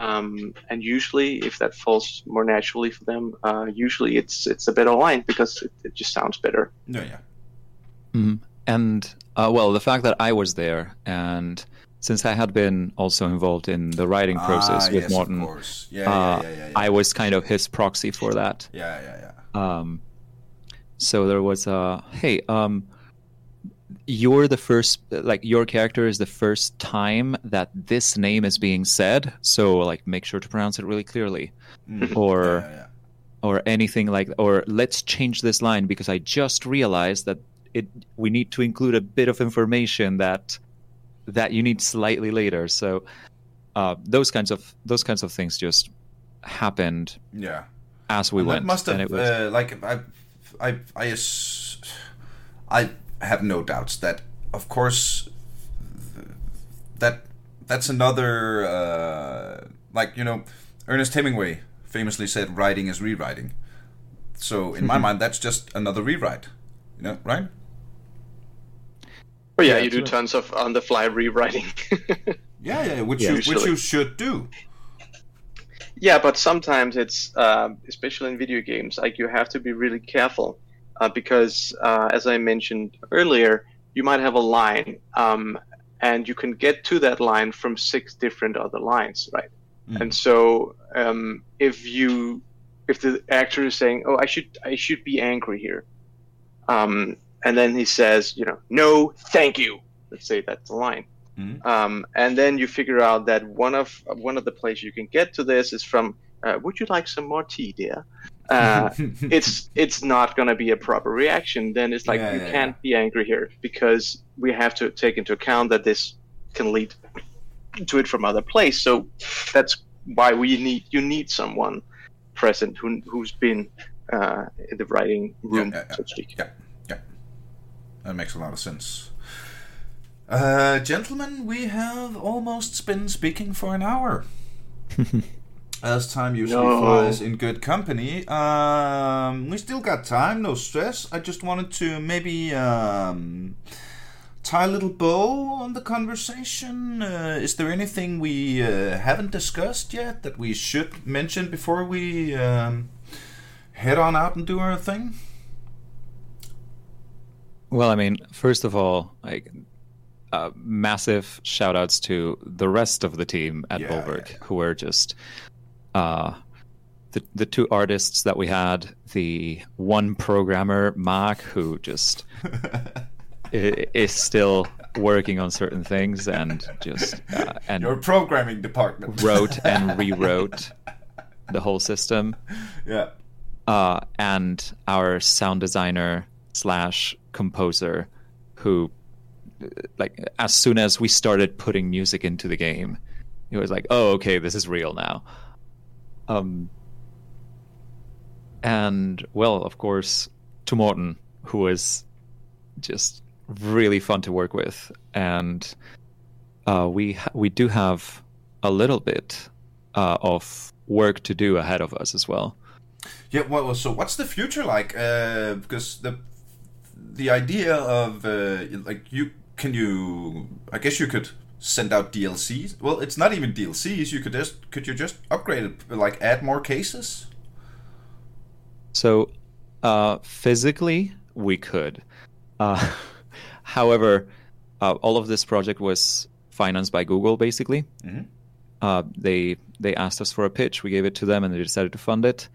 Um, and usually, if that falls more naturally for them, uh, usually it's it's a better line because it, it just sounds better. Yeah, yeah. Mhm. And uh, well, the fact that I was there, and since I had been also involved in the writing process ah, with yes, Morten, of course. Yeah, uh, yeah, yeah. I was kind of his proxy for that. yeah, yeah, yeah. Um, so there was a hey, um, you're the first, like your character is the first time that this name is being said. So like, make sure to pronounce it really clearly, Mhm. or or anything like, or let's change this line because I just realized that it we need to include a bit of information that that you need slightly later. So uh, those kinds of those kinds of things just happened yeah. as we And went, must have was uh, like I, I, I, I have no doubts that, of course, that that's another uh, like you know, Ernest Hemingway famously said, "Writing is rewriting." So in my mind, that's just another rewrite. You know, right? But yeah, Yeah, you do absolutely. tons of on the fly rewriting. Yeah, yeah. Which Yeah, you which you should do. Yeah, but sometimes it's, um, especially in video games, like you have to be really careful uh, because, uh, as I mentioned earlier, you might have a line, um, and you can get to that line from six different other lines, right? Mm. And so, um, if you, if the actor is saying, "Oh, I should, I should be angry here," um, and then he says, "You know, no, thank you." Let's say that's the line. Mhm. Um, and then you figure out that one of one of the places you can get to this is from. Uh, Would you like some more tea, dear? Uh, it's it's not going to be a proper reaction. Then it's like Yeah, you yeah, can't be angry here because we have to take into account that this can lead to it from other place. So that's why we need you need someone present who who's been uh, in the writing room, yeah, yeah. so to speak. That makes a lot of sense. Uh, gentlemen, we have almost been speaking for an hour. As time usually No. flies in good company. Um, we still got time, no stress. I just wanted to maybe um, tie a little bow on the conversation. Uh, is there anything we uh, haven't discussed yet that we should mention before we um, head on out and do our thing? Well, I mean, first of all, like uh, massive shout outs to the rest of the team at Yeah, Bolverk yeah. who were just uh, the the two artists that we had, the one programmer Mark who just is still working on certain things and just uh, and Your programming department wrote and rewrote the whole system yeah. uh, and our sound designer slash composer who like as soon as we started putting music into the game it was like oh okay this is real now. Um and well of course to Morten who was just really fun to work with. And uh, we ha- we do have a little bit uh, of work to do ahead of us as well. Yeah, well, so what's the future like? Uh, because the the idea of uh, like you can you I guess you could send out DLCs. Well, it's not even DLCs. You could just could you just upgrade it like add more cases? So, uh, physically, we could. Uh, however, uh, all of this project was financed by Google, basically. Mhm. Uh, they they asked us for a pitch. We gave it to them, and they decided to fund it.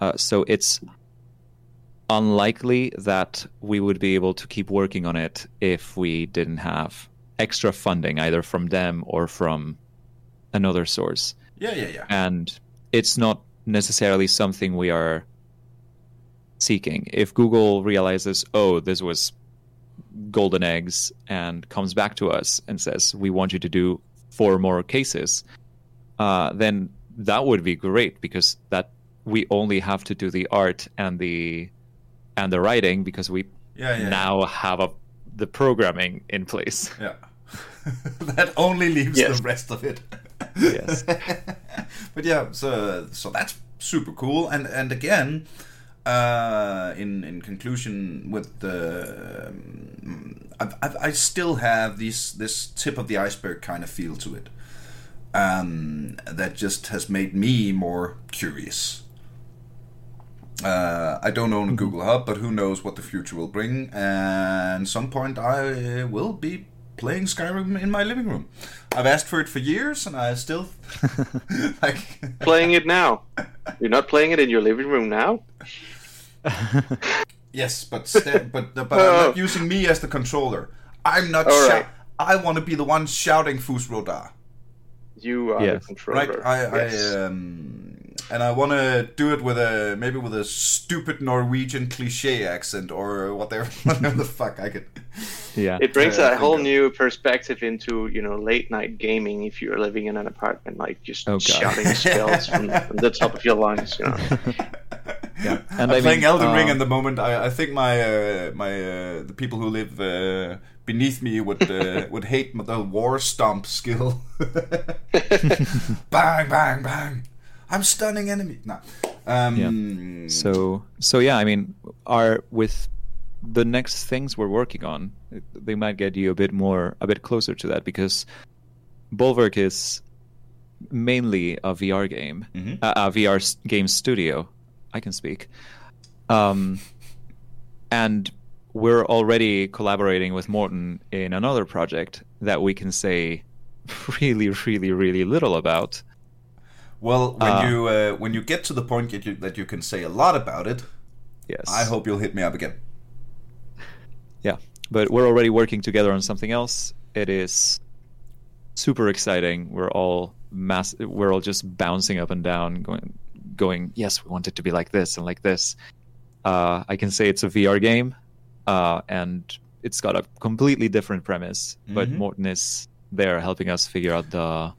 Uh, so it's unlikely that we would be able to keep working on it if we didn't have extra funding, either from them or from another source Yeah, yeah, yeah. and it's not necessarily something we are seeking. If Google realizes, oh, this was golden eggs, and comes back to us and says, we want you to do four more cases, uh, then that would be great because that we only have to do the art and the and the writing because we Yeah, yeah. now have a the programming in place. Yeah. that only leaves Yes. the rest of it. Yes. but yeah, so so that's super cool. And and again, uh, in in conclusion with the, um, I, I, I still have this this tip of the iceberg kind of feel to it. Um, that just has made me more curious. Uh, I don't own a Google Hub, but who knows what the future will bring. And some point I will be playing Skyrim in my living room. I've asked for it for years, and I still like Playing it now. You're not playing it in your living room now. Yes, but sta- but but I'm Oh. not using me as the controller. I'm not. All shou- right. I want to be the one shouting Fus Ro Dah. You are Yes. the controller. Right? I, yes. I um, and I want to do it with a maybe with a stupid Norwegian cliche accent or whatever, whatever the fuck I could. yeah. it brings uh, a whole new perspective into you know late night gaming if you're living in an apartment like just Oh, shouting spells from, from the top of your lungs you know yeah. And And I'm I playing mean, Elden Ring um, at the moment. I, I think my uh, my uh, the people who live uh, beneath me would uh, would hate the war stomp skill. bang bang bang! I'm stunning enemy. No. Um, So so yeah, I mean, our with the next things we're working on, they might get you a bit more, a bit closer to that because Bolverk is mainly a VR game, Mhm. a, a VR game studio. I can speak, um, and we're already collaborating with Morten in another project that we can say really, really, really little about. Well, when uh, you uh, when you get to the point that you, that you can say a lot about it, Yes, I hope you'll hit me up again. Yeah, but we're already working together on something else. It is super exciting. We're all mass. We're all just bouncing up and down, going, going. Yes, we want it to be like this and like this. Uh, I can say it's a VR game, uh, and it's got a completely different premise. But Mhm. Morten is there helping us figure out the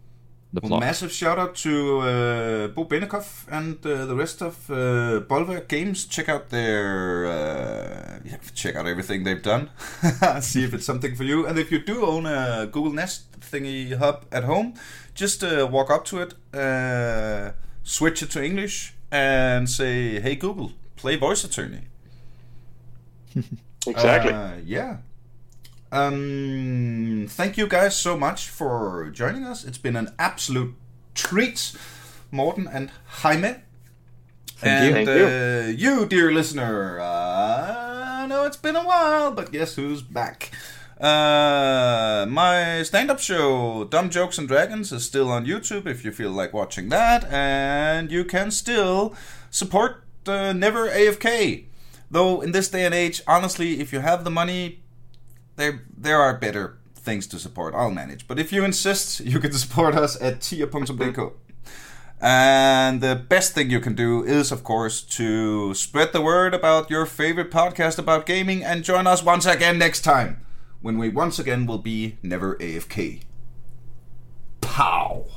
the Well, massive shout out to uh, Bo Benikoff and uh, the rest of uh, Bolverk Games. Check out their uh, yeah, check out everything they've done. See if it's something for you. And if you do own a Google Nest thingy hub at home, just uh, walk up to it, uh, switch it to English, and say, "Hey Google, play Voice Attorney." exactly Uh, yeah. Um, thank you guys so much for joining us. It's been an absolute treat, Morten and Jaime. Thank you. and Thank you. Uh, you, dear listener, uh, I know it's been a while, but guess who's back? Uh, my stand-up show, Dumb Jokes and Dragons, is still on YouTube if you feel like watching that, and you can still support uh, Never AFK. Though in this day and age, honestly, if you have the money, there there are better things to support. I'll manage. But if you insist, you can support us at tia.dk. And the best thing you can do is, of course, to spread the word about your favorite podcast about gaming and join us once again next time when we once again will be Never AFK. Pow!